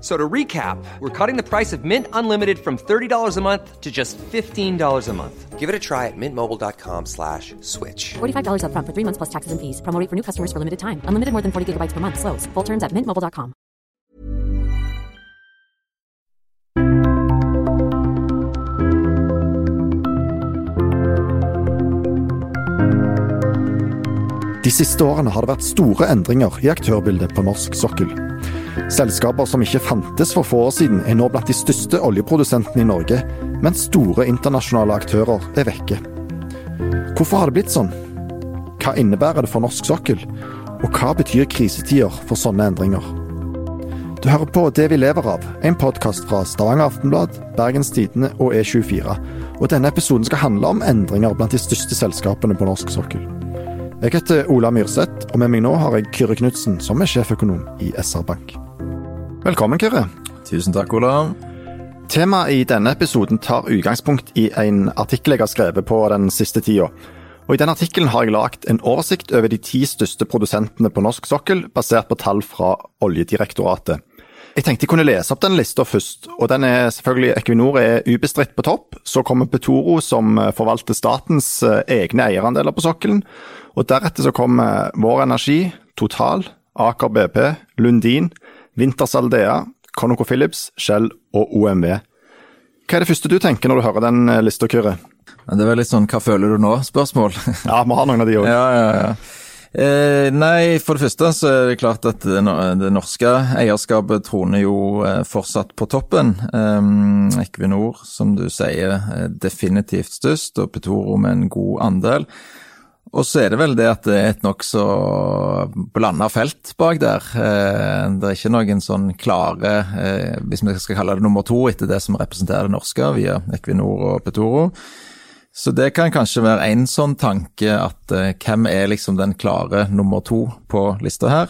F- So to recap, we're cutting the price of Mint Unlimited from $30 a month to just $15 a month. Give it a try at mintmobile.com slash switch. $45 upfront for three months plus taxes and fees. Promo rate for new customers for limited time. Unlimited more than 40 gigabytes per month. Slows. Full terms at mintmobile.com. De siste årene har det vært store endringer i aktørbildet på norsk sokkel. Selskaper som ikke fantes for få år siden, er nå blant de største oljeprodusentene i Norge, mens store internasjonale aktører er vekke. Hvorfor har det blitt sånn? Hva innebærer det for norsk sokkel? Og hva betyr krisetider for sånne endringer? Du hører på Det vi lever av, en podkast fra Stavanger Aftenblad, Bergens Tidende og E24. Og denne episoden skal handle om endringer blant de største selskapene på norsk sokkel. Jeg heter Ola Myrseth, og med meg nå har jeg Kyrre Knutsen, som er sjeføkonom i SR Bank. Velkommen, Kyrre. Tusen takk, Ola. Temaet i denne episoden tar utgangspunkt i en artikkel jeg har skrevet på den siste tida. Og I den artikkelen har jeg lagt en oversikt over de ti største produsentene på norsk sokkel, basert på tall fra Oljedirektoratet. Jeg tenkte jeg kunne lese opp den lista først. og den er selvfølgelig Equinor er ubestridt på topp. Så kommer Petoro, som forvalter statens eh, egne eierandeler på sokkelen. Og Deretter så kommer Vår Energi, Total, Aker BP, Lundin, Wintershall Aldea, ConocoPhillips, Shell og OMV. Hva er det første du tenker når du hører den eh, lista, Kyrre? Det er vel litt sånn 'hva føler du nå?'-spørsmål. Ja, vi har noen av de òg. ja, ja, ja. Eh, nei, for det første så er det klart at det, norske eierskapet troner jo eh, fortsatt på toppen. Eh, Equinor, som du sier, er definitivt størst, og Petoro med en god andel. Og så er det vel det at det er et nokså blanda felt bak der. Eh, Det er ikke noen sånn klare, eh, hvis vi skal kalle det nummer to etter det som representerer det norske, via Equinor og Petoro. Så det kan kanskje være en sånn tanke at eh, hvem er liksom den klare nummer to på lista her?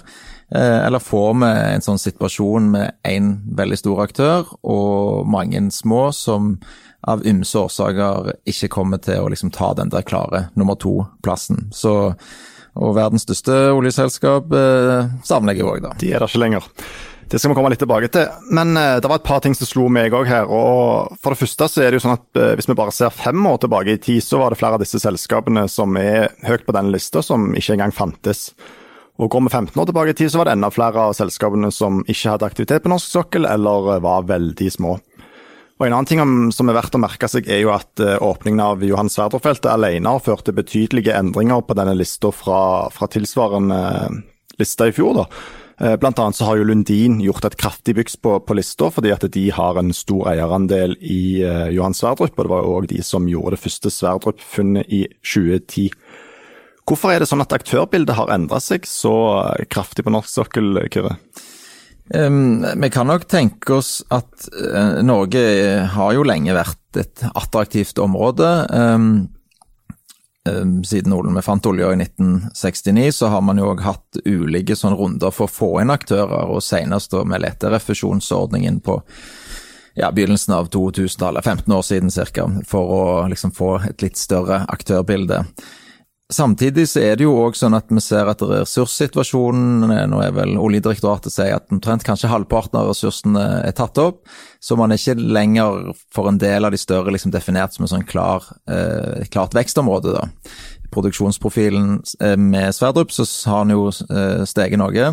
Eller får vi en sånn situasjon med én veldig stor aktør og mange små som av ymse årsaker ikke kommer til å liksom ta den der klare nummer to-plassen. Så og verdens største oljeselskap eh, savner jeg òg, da. De er der ikke lenger. Det skal vi komme litt tilbake til. Men eh, det var et par ting som slo meg òg her. og For det første så er det jo sånn at eh, hvis vi bare ser fem år tilbake i tid, så var det flere av disse selskapene som er høyt på denne lista, som ikke engang fantes. Og Går vi 15 år tilbake i tid, så var det enda flere av selskapene som ikke hadde aktivitet på norsk sokkel, eller eh, var veldig små. Og En annen ting som er verdt å merke seg, er jo at eh, åpningen av Johan Sverdrup-feltet alene har ført til betydelige endringer på denne lista fra, fra tilsvarende eh, lista i fjor. da. Eh, Blant annet så har jo Lundin gjort et kraftig byks på, på lista, fordi at de har en stor eierandel i uh, Johan Sverdrup. Og det var jo òg de som gjorde det første Sverdrup-funnet i 2010. Hvorfor er det sånn at aktørbildet har endra seg så kraftig på norsk sokkel, Kyrre? Um, vi kan nok tenke oss at uh, Norge har jo lenge vært et attraktivt område. Um, um, siden vi fant olja i 1969, så har man jo òg hatt ulike sånne runder for å få inn aktører, og senest med leterefusjonsordningen på ja, begynnelsen av 2000-tallet, 15 år siden ca., for å liksom få et litt større aktørbilde. Samtidig så er det jo òg sånn at vi ser at ressurssituasjonen Nå er vel Oljedirektoratet sier at omtrent kanskje halvparten av ressursene er tatt opp, så man er ikke lenger for en del av de større liksom definert som et sånn klar, eh, klart vekstområde. da. Produksjonsprofilen eh, med Sverdrup så har den jo eh, steget noe.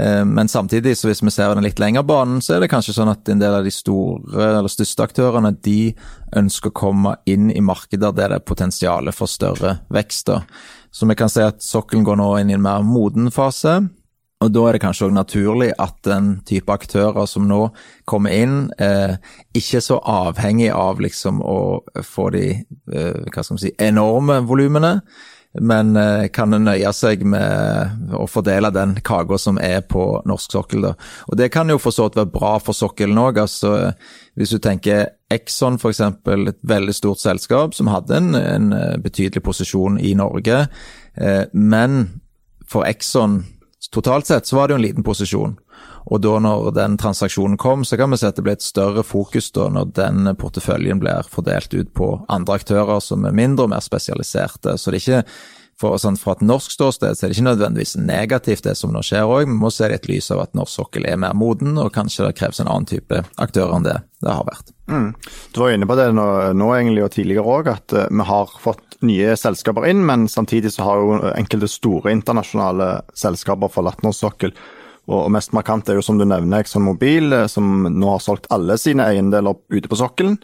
Eh, men samtidig, så hvis vi ser den litt lengre banen, så er det kanskje sånn at en del av de store eller største aktørene de ønsker å komme inn i markeder der det er potensial for større vekst. Så vi kan se at sokkelen går nå inn i en mer moden fase. Og da er det kanskje òg naturlig at den type aktører som nå kommer inn, eh, ikke er så avhengig av liksom å få de eh, hva skal man si, enorme volumene, men eh, kan nøye seg med å fordele den kaka som er på norsk sokkel. Da. Og Det kan jo for så vidt være bra for sokkelen òg. Altså, hvis du tenker Exxon f.eks., et veldig stort selskap som hadde en, en eh, betydelig posisjon i Norge. Eh, men for Exxon totalt sett så var det jo en liten posisjon. Og da når den transaksjonen kom, så kan vi se at det ble et større fokus da når den porteføljen blir fordelt ut på andre aktører som er mindre og mer spesialiserte. Så det er ikke for, sånn, Fra et norsk ståsted så er det ikke nødvendigvis negativt det som nå skjer òg, vi må se det i et lys av at norsk sokkel er mer moden, og kanskje det kreves en annen type aktører enn det det har vært. Mm. Du var inne på det nå, nå egentlig og tidligere òg, at uh, vi har fått nye selskaper inn, men samtidig så har jo enkelte store internasjonale selskaper forlatt norsk sokkel. Og mest markant er jo som du nevner Exxon Mobil, eh, som nå har solgt alle sine eiendeler ute på sokkelen.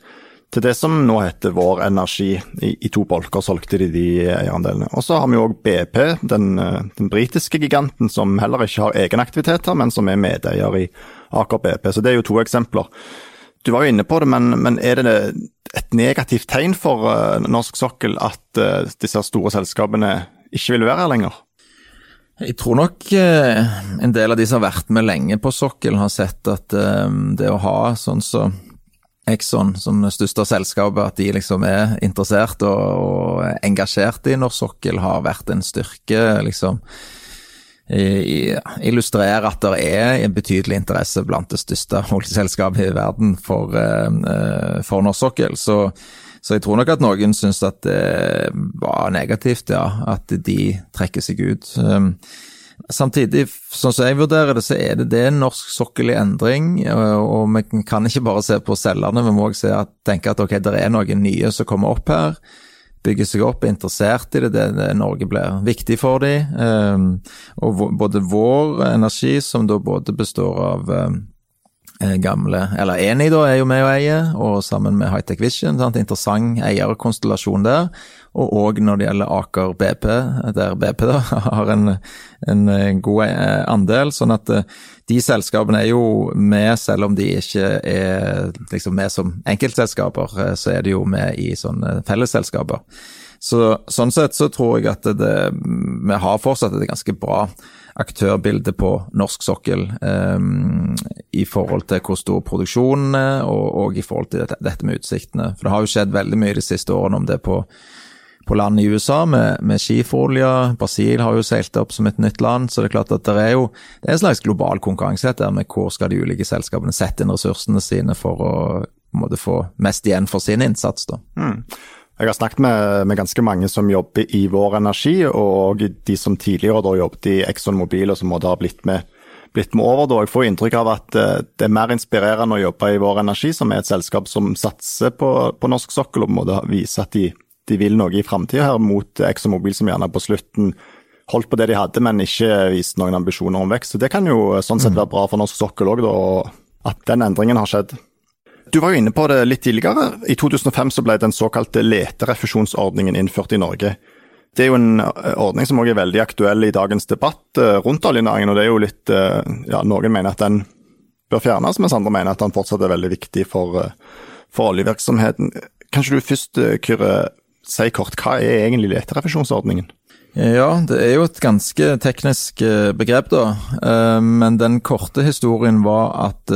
Til det som nå heter Vår Energi. I, i to bolker solgte de de eierandelene. Og så har vi òg BP, den, eh, den britiske giganten som heller ikke har egenaktiviteter, men som er medeier i Aker BP. Så det er jo to eksempler. Du var jo inne på det, men, men er det et negativt tegn for uh, norsk sokkel at disse store selskapene ikke vil være her lenger? Jeg tror nok eh, en del av de som har vært med lenge på sokkelen, har sett at eh, det å ha sånn som så Exxon som det største selskapet, at de liksom er interessert og, og engasjert i norsk sokkel, har vært en styrke. liksom illustrerer at det er en betydelig interesse blant det største oljeselskapet i verden for, eh, for norsk sokkel. Så så jeg tror nok at noen syns at det var negativt, ja, at de trekker seg ut. Um, samtidig, sånn som jeg vurderer det, så er det det norsk sokkel i endring. Og vi kan ikke bare se på selgerne, vi må også tenke at ok, det er noen nye som kommer opp her. Bygger seg opp, er interessert i det, det, Norge blir viktig for dem. Um, og både vår energi, som da både består av um, gamle Eller Eni da er jo med og eier, og sammen med Hightech Vision. Sant? Interessant eierkonstellasjon der. Og òg når det gjelder Aker BP, der BP da har en, en eh, god eh, andel. Sånn at de selskapene er jo med, selv om de ikke er liksom med som enkeltselskaper, så er de jo med i sånne fellesselskaper. Så, sånn sett så tror jeg at det, vi har fortsatt et ganske bra aktørbilde på norsk sokkel um, i forhold til hvor stor produksjonen er, og, og, i forhold til dette, dette, med utsiktene. For det har jo skjedd veldig mye de siste årene om det på, på land i USA med, med skiferolje. Brasil har jo seilt opp som et nytt land, så det er klart at det er jo det er en slags global konkurranse der med hvor skal de ulike selskapene sette inn ressursene sine for å måtte få mest igjen for sin innsats. da. Mm. Jeg har snakket med, med, ganske mange som jobber i Vår Energi, og de som tidligere da jobbet i Exxon Mobil og som måtte ha blitt med, blitt med over. Da. Jeg får inntrykk av at uh, det er mer inspirerende å jobbe i Vår Energi, som er et selskap som satser på, på norsk sokkel og må vise at de, de, vil noe i framtida her, mot Exxon Mobil, som gjerne på slutten holdt på det de hadde, men ikke viste noen ambisjoner om vekst. Så Det kan jo sånn sett mm. være bra for norsk sokkel òg, at den endringen har skjedd. Du var jo inne på det litt tidligere. I 2005 så ble den såkalte leterefusjonsordningen innført i Norge. Det er jo en eh, ordning som også er veldig aktuell i dagens debatt eh, rundt oljenæringen. og det er jo litt, eh, ja, Noen mener at den bør fjernes, mens andre mener at den fortsatt er veldig viktig for, for oljevirksomheten. Kanskje du først, Kyrre, si kort, hva er egentlig leterefusjonsordningen? Ja, det er jo et ganske teknisk begrep, da. Men den korte historien var at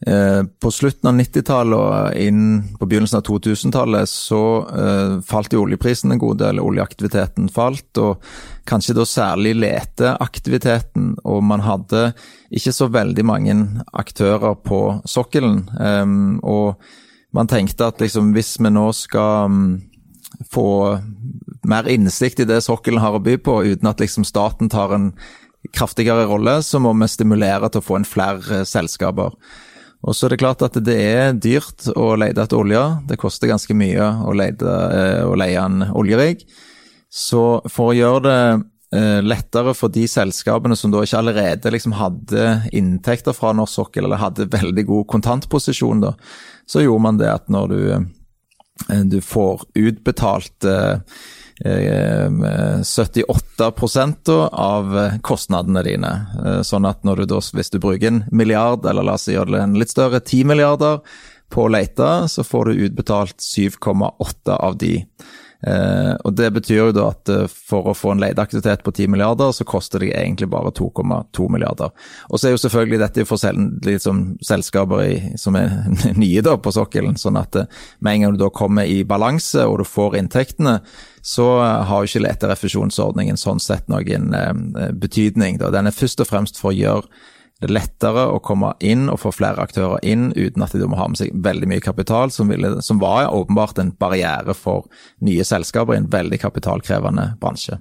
på slutten av 90-tallet og inn på begynnelsen av 2000-tallet så eh, falt jo oljeprisen en god del, oljeaktiviteten falt, og kanskje da særlig leteaktiviteten. Og man hadde ikke så veldig mange aktører på sokkelen. Eh, og man tenkte at liksom hvis vi nå skal um, få mer innsikt i det sokkelen har å by på, uten at liksom staten tar en kraftigere rolle, så må vi stimulere til å få inn flere selskaper. Og så er det klart at det er dyrt å lete etter olje. Det koster ganske mye å, lete, eh, å leie en oljerigg. Så for å gjøre det eh, lettere for de selskapene som da ikke allerede liksom hadde inntekter fra norsk sokkel, eller hadde veldig god kontantposisjon, da, så gjorde man det at når du, eh, du får utbetalt 78 eh, av kostnadene dine. Eh, sånn at du da, hvis du bruker en milliard, eller la oss gjøre det en litt større, 10 milliarder på å lete, så får du utbetalt 7,8 av de. Eh, og Det betyr jo da at eh, for å få en leteaktivitet på 10 milliarder, så koster det egentlig bare 2,2 milliarder. Og så er jo selvfølgelig dette for sel liksom, selskaper i, som er nye da på sokkelen, sånn at eh, med en gang du da kommer i balanse og du får inntektene, så har jo ikke leterefusjonsordningen sånn sett noen betydning. Da. Den er først og fremst for å gjøre det er lettere å komme inn og få flere aktører inn uten at de må ha med seg veldig mye kapital, som, ville, som var åpenbart en barriere for nye selskaper i en veldig kapitalkrevende bransje.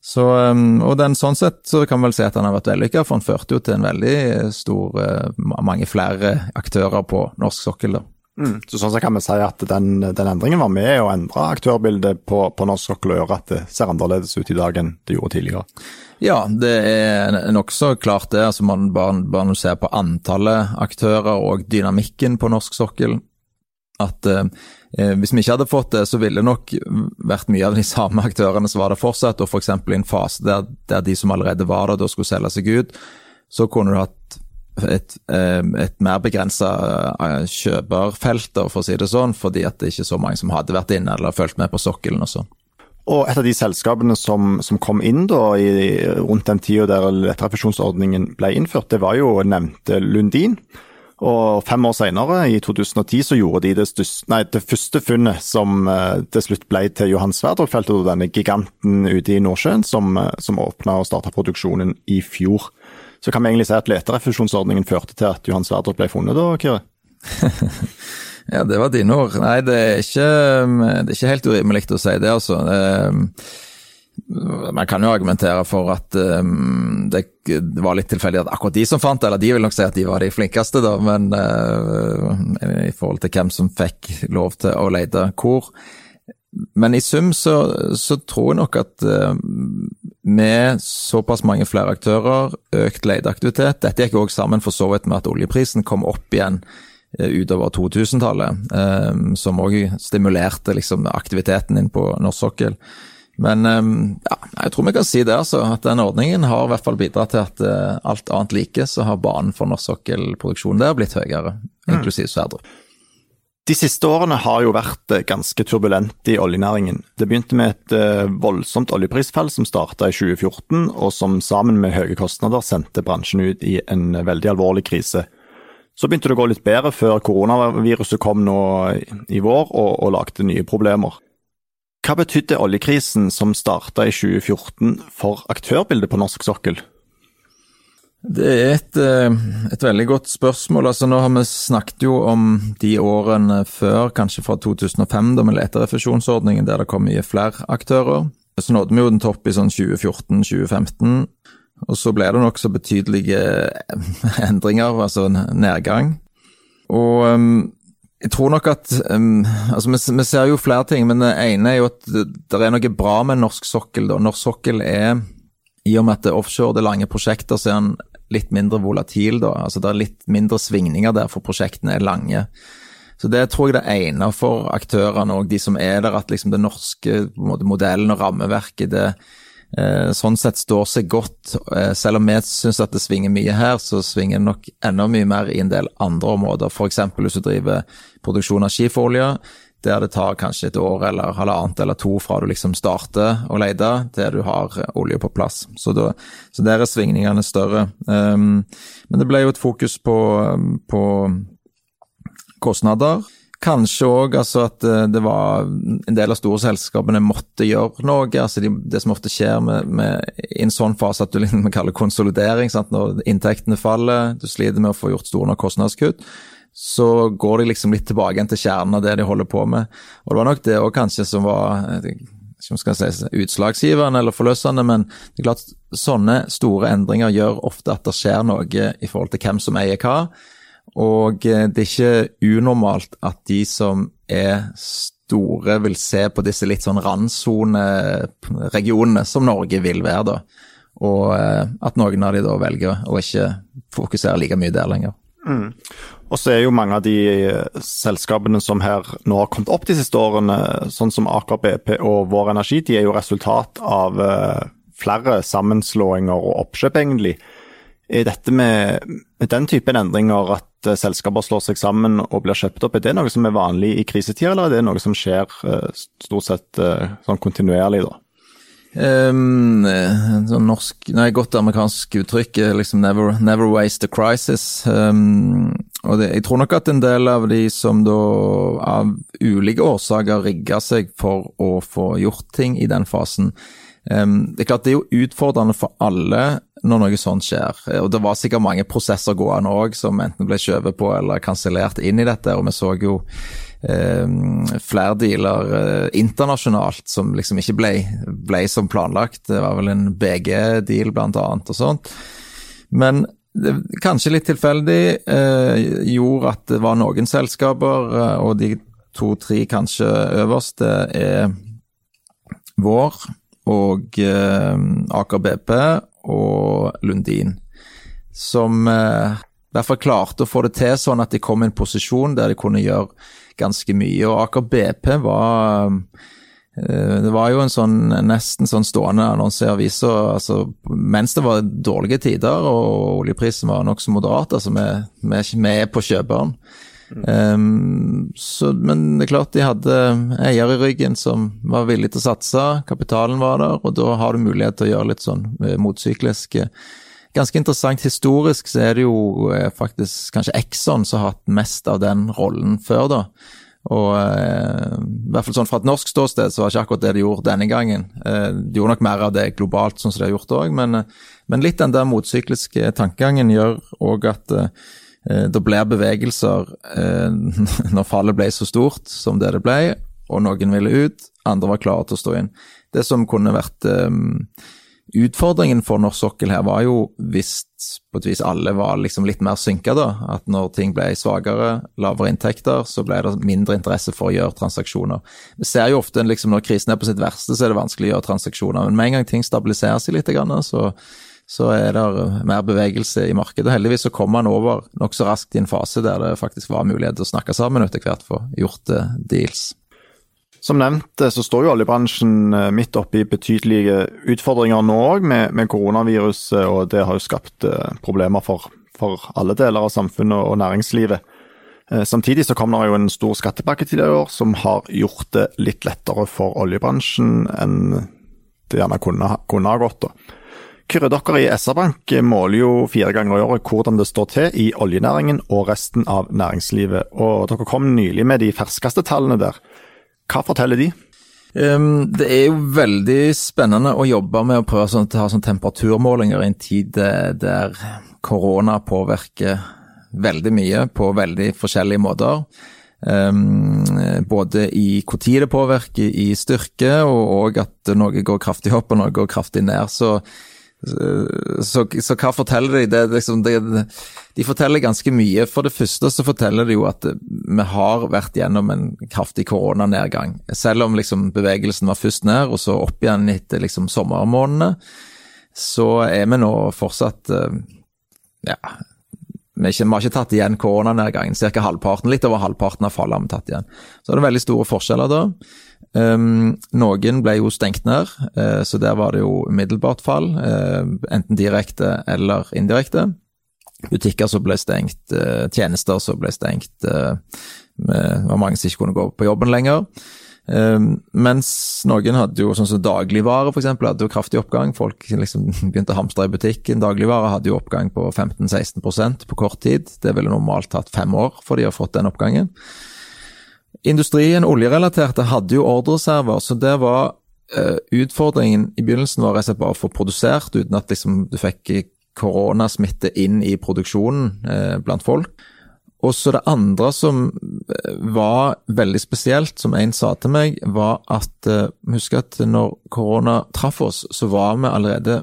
Så, um, og den, sånn sett så kan man vel si at han har vært vellykka, for han førte jo til en veldig stor, uh, mange flere aktører på norsk sokkel. da. Mm. Så sånn så kan vi si at den, den, endringen var med å endre aktørbildet på, på norsk sokkel og gjøre at det ser annerledes ut i dag enn det gjorde tidligere? Ja, det er nokså klart det. Altså man bare, bare ser på antallet aktører og dynamikken på norsk sokkel. At eh, hvis vi ikke hadde fått det, så ville det nok vært mye av de samme aktørene som var det fortsatt. Og f.eks. For i en fase der, der, de som allerede var der, da skulle selge seg ut, så kunne du hatt et, eh, et mer begrensa eh, kjøperfelt, for å si det sånn, fordi at det ikke er så mange som hadde vært inne eller fulgt med på sokkelen og sånn. Og et av de selskapene som, som kom inn da i, rundt den tida der letterefusjonsordningen ble innført, det var jo nevnte Lundin. Og fem år senere, i 2010, så gjorde de det, største, nei, det første funnet som uh, til slutt ble til Johan Sverdrup-feltet, denne giganten ute i Nordsjøen som, uh, som åpna og starta produksjonen i fjor. Så kan vi egentlig si at leterefusjonsordningen førte til at Johan Sverdrup ble funnet da, Kyrre? Ja, det var dine ord. Nei, det er ikke, det er ikke helt urimelig å si det, altså. Man kan jo argumentere for at um, det, var litt tilfeldig at akkurat de som fant det, eller de vil nok si at de var de flinkeste, da, men uh, i forhold til hvem som fikk lov til å lete hvor. Men i sum så, så tror jeg nok at uh, med såpass mange flere aktører, økt leteaktivitet Dette gikk òg sammen for så vidt med at oljeprisen kom opp igjen uh, utover 2000-tallet, um, som òg stimulerte liksom, aktiviteten inn på norsk sokkel. Men um, ja, jeg tror vi kan si det, altså, at den ordningen har i hvert fall bidratt til at alt annet like, så har banen for norsk sokkelproduksjon der blitt høyere, mm. inklusiv Sverdrup. De siste årene har jo vært ganske turbulente i oljenæringen. Det begynte med et voldsomt oljeprisfall som starta i 2014, og som sammen med høye kostnader sendte bransjen ut i en veldig alvorlig krise. Så begynte det å gå litt bedre før koronaviruset kom nå i vår og, og lagde nye problemer. Hva betydde oljekrisen som starta i 2014 for aktørbildet på norsk sokkel? Det er et, eh, et, veldig godt spørsmål. Altså, nå har vi snakket jo om de årene før, kanskje fra 2005, da med leterefusjonsordningen, der det kom mye flere aktører. Så nådde vi jo den topp i sånn 2014-2015. Og så ble det nokså betydelige endringer, altså nedgang. Og um, jeg tror nok at Altså, vi, vi, ser jo flere ting, men det ene er jo at det er noe bra med norsk sokkel. da. Norsk sokkel er, i og med at det er offshore, det er lange prosjekter, så er den litt mindre volatil. da. Altså, Det er litt mindre svingninger der, for prosjektene er lange. Så det tror jeg det ene for aktørene og de som er der, at liksom det norske modellen og rammeverket det Eh, sånn sett står seg godt. Eh, selv om vi syns at det svinger mye her, så svinger det nok enda mye mer i en del andre områder. F.eks. hvis du driver produksjon av skiferolje. Der det tar kanskje et år eller halvannet eller to fra du liksom starter å lete til du har olje på plass. Så, da, så der er svingningene større. Um, men det ble jo et fokus på, på kostnader. Kanskje òg altså at eh, det var en del av store selskapene måtte gjøre noe. altså de, Det som ofte skjer med, med, i en sånn fase at du liksom kaller konsolidering, sant? når inntektene faller, du sliter med å få gjort store nok kostnadskutt, så går de liksom litt tilbake igjen til kjernen av det de holder på med. Og Det var nok det òg kanskje som var som skal si, utslagsgivende eller forløsende, men det er klart sånne store endringer gjør ofte at det skjer noe i forhold til hvem som eier hva. Og eh, det er ikke unormalt at de som er store, vil se på disse litt sånn randsoneregionene som Norge vil være, da. Og eh, at noen av de da velger å ikke fokusere like mye der lenger. Mm. Og så er jo mange av de eh, selskapene som her nå har kommet opp de siste årene, sånn som Aker BP og Vår Energi, de er jo resultat av flere sammenslåinger og oppkjøp, egentlig. Er dette med, med den typen endringer, at uh, selskaper slår seg sammen og blir kjøpt opp, er det noe som er vanlig i krisetider, eller er det noe som skjer stort sett sånn kontinuerlig, da? Um, sånn norsk, nei, godt amerikansk uttrykk liksom never, never waste a crisis. Um, og det, jeg tror nok at en del av de som da av ulike årsaker rigga seg for å få gjort ting i den fasen, um, Det er klart det er jo utfordrende for alle når noe sånt skjer. Og det var sikkert mange prosesser gående òg som enten ble skjøvet på eller kansellert inn i dette. Og vi så jo flere dealer eh, internasjonalt som liksom ikke ble, ble, som planlagt. Det var vel en BG-deal blant annet og sånt. Men det, kanskje litt tilfeldig eh, gjorde at det var noen selskaper, eh, og de to-tre kanskje øverste er Vår og eh, Aker BP og Lundin, som eh, derfor klarte å få det til sånn at de kom i en posisjon der de kunne gjøre ganske mye. Og Aker BP var eh, det var jo en sånn nesten sånn stående annonse i avisa altså, mens det var dårlige tider og oljeprisen var nokså moderat. altså Vi, vi, vi er på kjøperen. Um, så, men det er klart de hadde eier i ryggen som var villig til å satse, kapitalen var der, og da har du mulighet til å gjøre litt sånn motsykliske motsyklisk. Ganske interessant historisk så er det jo eh, faktisk kanskje Exxon som har hatt mest av den rollen før, da. Og eh, i hvert fall sånn fra et norsk ståsted så var ikke akkurat det de gjorde denne gangen. Eh, de gjorde nok mer av det globalt, sånn som de har gjort òg, men, eh, men, litt den der motsykliske tankegangen gjør òg at eh, Eh, det blir bevegelser eh, når fallet ble så stort som det det ble, og noen ville ut, andre var klare til å stå inn. Det som kunne vært um, utfordringen for norsk sokkel her, var jo hvis på et vis alle var liksom litt mer synka, da. At når ting ble svakere, lavere inntekter, så ble det mindre interesse for å gjøre transaksjoner. Vi ser jo ofte liksom når krisen er på sitt verste, så er det vanskelig å gjøre transaksjoner. Men med en gang ting stabiliserer seg litt, så så er det mer bevegelse i markedet. Heldigvis så kom man over nokså raskt i en fase der det faktisk var mulighet til å snakke sammen etter hvert for gjort deals. Som nevnt eh, så står jo oljebransjen eh, midt oppe i betydelige utfordringer nå òg, med, med, koronaviruset, og det har jo skapt problemer for, for alle deler av samfunnet og næringslivet. Samtidig så kom det jo en stor skattepakke tidligere i år som har gjort det litt lettere for oljebransjen enn det gjerne kunne, kunne ha gått. Kyrre, dere i SR-Bank måler jo fire ganger i året hvordan det står til i oljenæringen og resten av næringslivet. Og dere kom nylig med de ferskeste tallene der. Hva forteller de? Um, det er jo veldig spennende å jobbe med å prøve sånn, å ha sånn temperaturmålinger i en tid der korona påvirker veldig mye på veldig forskjellige måter. Um, både i hvor tid det påvirker i styrke, og, og at noe går kraftig opp og noe går kraftig ned. Så så, så, hva forteller de? Det, liksom, det, de forteller ganske mye. For det første så forteller de jo at vi har vært gjennom en kraftig koronanedgang. Selv om liksom bevegelsen var først ned, og så opp igjen etter liksom sommermånedene, så er vi nå fortsatt eh, ja, vi, ikke, vi har ikke tatt igjen koronanedgangen. Ca. halvparten, litt over halvparten av fallet har vi tatt igjen. Så er det veldig store forskjeller da. Um, noen ble jo stengt ned, uh, så der var det jo umiddelbart fall. Uh, enten direkte eller indirekte. butikker som ble stengt, tjenester som ble stengt. Det var mange som ikke kunne gå på jobben lenger. Um, mens noen hadde jo sånn som dagligvare, f.eks., hadde jo kraftig oppgang. Folk liksom begynte å hamstre i butikken. Dagligvare hadde jo oppgang på 15-16% på kort tid. Det ville normalt tatt fem år for de å ha fått den oppgangen. Industrien, oljerelaterte, hadde jo ordreserver, så det var uh, utfordringen i begynnelsen var å få produsert uten at liksom, du fikk koronasmitte inn i produksjonen uh, blant folk. Og så det andre som eh, var veldig spesielt, som en sa til meg, var at uh, Husk at når korona traff oss, så var vi allerede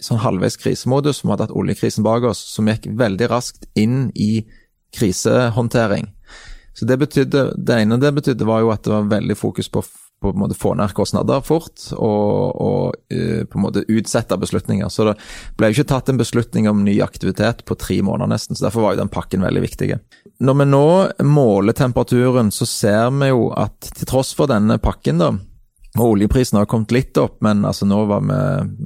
sånn halvveis krisemodus. Vi hadde hatt oljekrisen bak oss, som gikk veldig raskt inn i krisehåndtering. Så det betydde, det ene det betydde, var jo at det var veldig fokus på på en måte få ned kostnader fort og, og uh, på en måte utsette beslutninger. Så det ble jo ikke tatt en beslutning om ny aktivitet på tre måneder nesten, så derfor var jo den pakken veldig viktig. Når vi nå måler temperaturen, så ser vi jo at til tross for denne pakken, da, og oljeprisen har kommet litt opp, men altså nå var vi,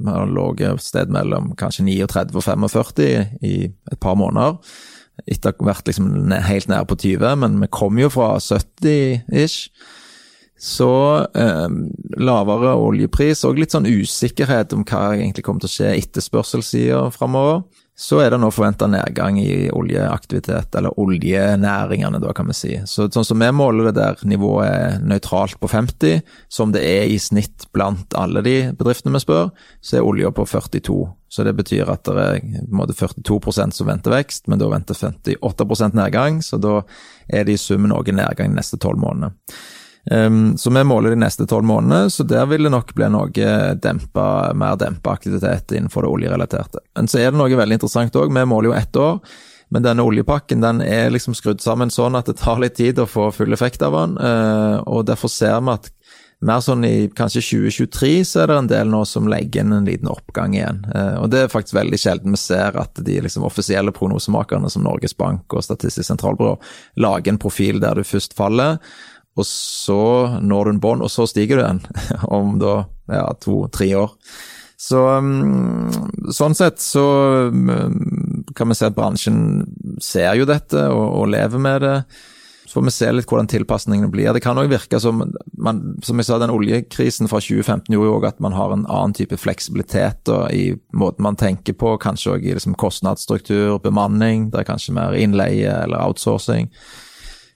vi lå et sted mellom kanskje 39 og 45 i et par måneder. Etter å vært liksom helt nære på 20, men vi kom jo fra 70 ish. Så eh, lavere oljepris og litt sånn usikkerhet om hva egentlig kommer til å skje etterspørselssida framover. Så er det nå forventa nedgang i oljeaktivitet, eller oljenæringene, da kan vi si. Så sånn som vi måler det der nivået er nøytralt på 50, som det er i snitt blant alle de bedriftene vi spør, så er olja på 42. Så det betyr at det er på en måte 42 som venter vekst, men da venter 58% nedgang, så da er det i sum noe nedgang de neste tolv månedene. Um, så vi måler de neste tolv månedene, så der vil det nok bli noe dempa, mer dempa aktivitet innenfor det oljerelaterte. Men så er det noe veldig interessant òg, vi måler jo ett år. Men denne oljepakken den er liksom skrudd sammen sånn at det tar litt tid å få full effekt av den. Uh, og derfor ser vi at mer sånn i kanskje 2023 så er det en del nå som legger inn en liten oppgang igjen. Uh, og det er faktisk veldig sjelden vi ser at de liksom offisielle prognosemakerne som Norges Bank og Statistisk sentralbyrå lager en profil der du først faller og så når du en bånd, og så stiger du den om da ja, to-tre år. Så um, sånn sett så um, kan vi se at bransjen ser jo dette og, og lever med det. Så får vi se litt hvordan tilpasningene blir. Det kan òg virke som man, som jeg sa, den oljekrisen fra 2015 gjorde jo òg at man har en annen type fleksibilitet da, i måten man tenker på, kanskje òg i liksom kostnadsstruktur, bemanning, det er kanskje mer innleie eller outsourcing.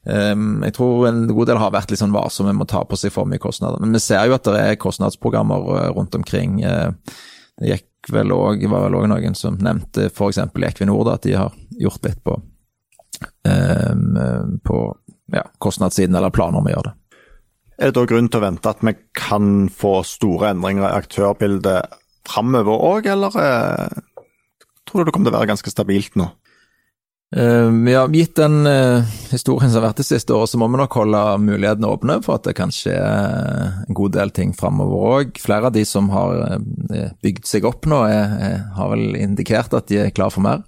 Um, jeg tror en god del har vært litt sånn varsomme med å ta på seg for mye kostnader. Men vi ser jo at det er kostnadsprogrammer eh, rundt omkring. Uh, det gikk vel også, var vel òg noen som nevnte f.eks. i Equinor da, at de har gjort litt på, um, på ja, kostnadssiden, eller planer om å gjøre det. Er det da grunn til å vente at vi kan få store endringer i aktørbildet framover òg, eller uh, tror du det kommer til å være ganske stabilt nå? Ja, gitt den uh, historien som har vært det siste året, så må vi nok holde mulighetene åpne for at det kan skje en god del ting framover òg. Flere av de som har bygd seg opp nå, er, er, har vel indikert at de er klar for mer.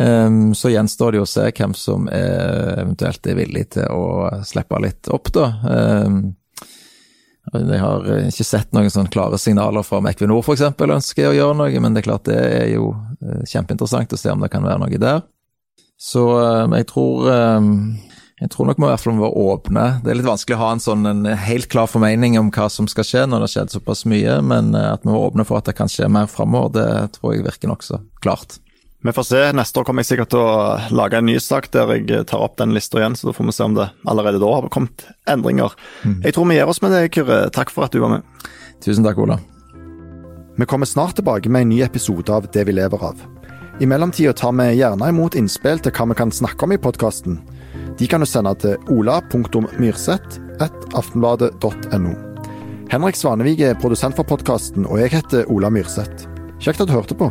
Um, så gjenstår det jo å se hvem som er, eventuelt er villig til å slippe litt opp, da. Um, jeg har ikke sett noen sånne klare signaler fra Equinor f.eks. ønsker å gjøre noe, men det er klart det er jo kjempeinteressant å se om det kan være noe der. Så eh, jeg tror eh, jeg tror nok vi i hvert fall må være åpne. Det er litt vanskelig å ha en sånn en helt klar formening om hva som skal skje når det har skjedd såpass mye, men eh, at vi er åpne for at det kan skje mer framover, det tror jeg virker nokså klart. Vi får se. Neste år kommer jeg sikkert til å lage en ny sak der jeg tar opp den lista igjen, så da får vi se om det allerede da har kommet endringer. Mm. Jeg tror vi gir oss med det, Kyrre. Takk for at du var med. Tusen takk, Ola. Vi kommer snart tilbake med en ny episode av Det vi lever av. I mellomtida tar vi gjerne imot innspill til hva vi kan snakke om i podkasten. De kan du sende til ola.myrseth.aftenbladet.no. Henrik Svanevik er produsent for podkasten, og jeg heter Ola Myrseth. Kjekt at du hørte på.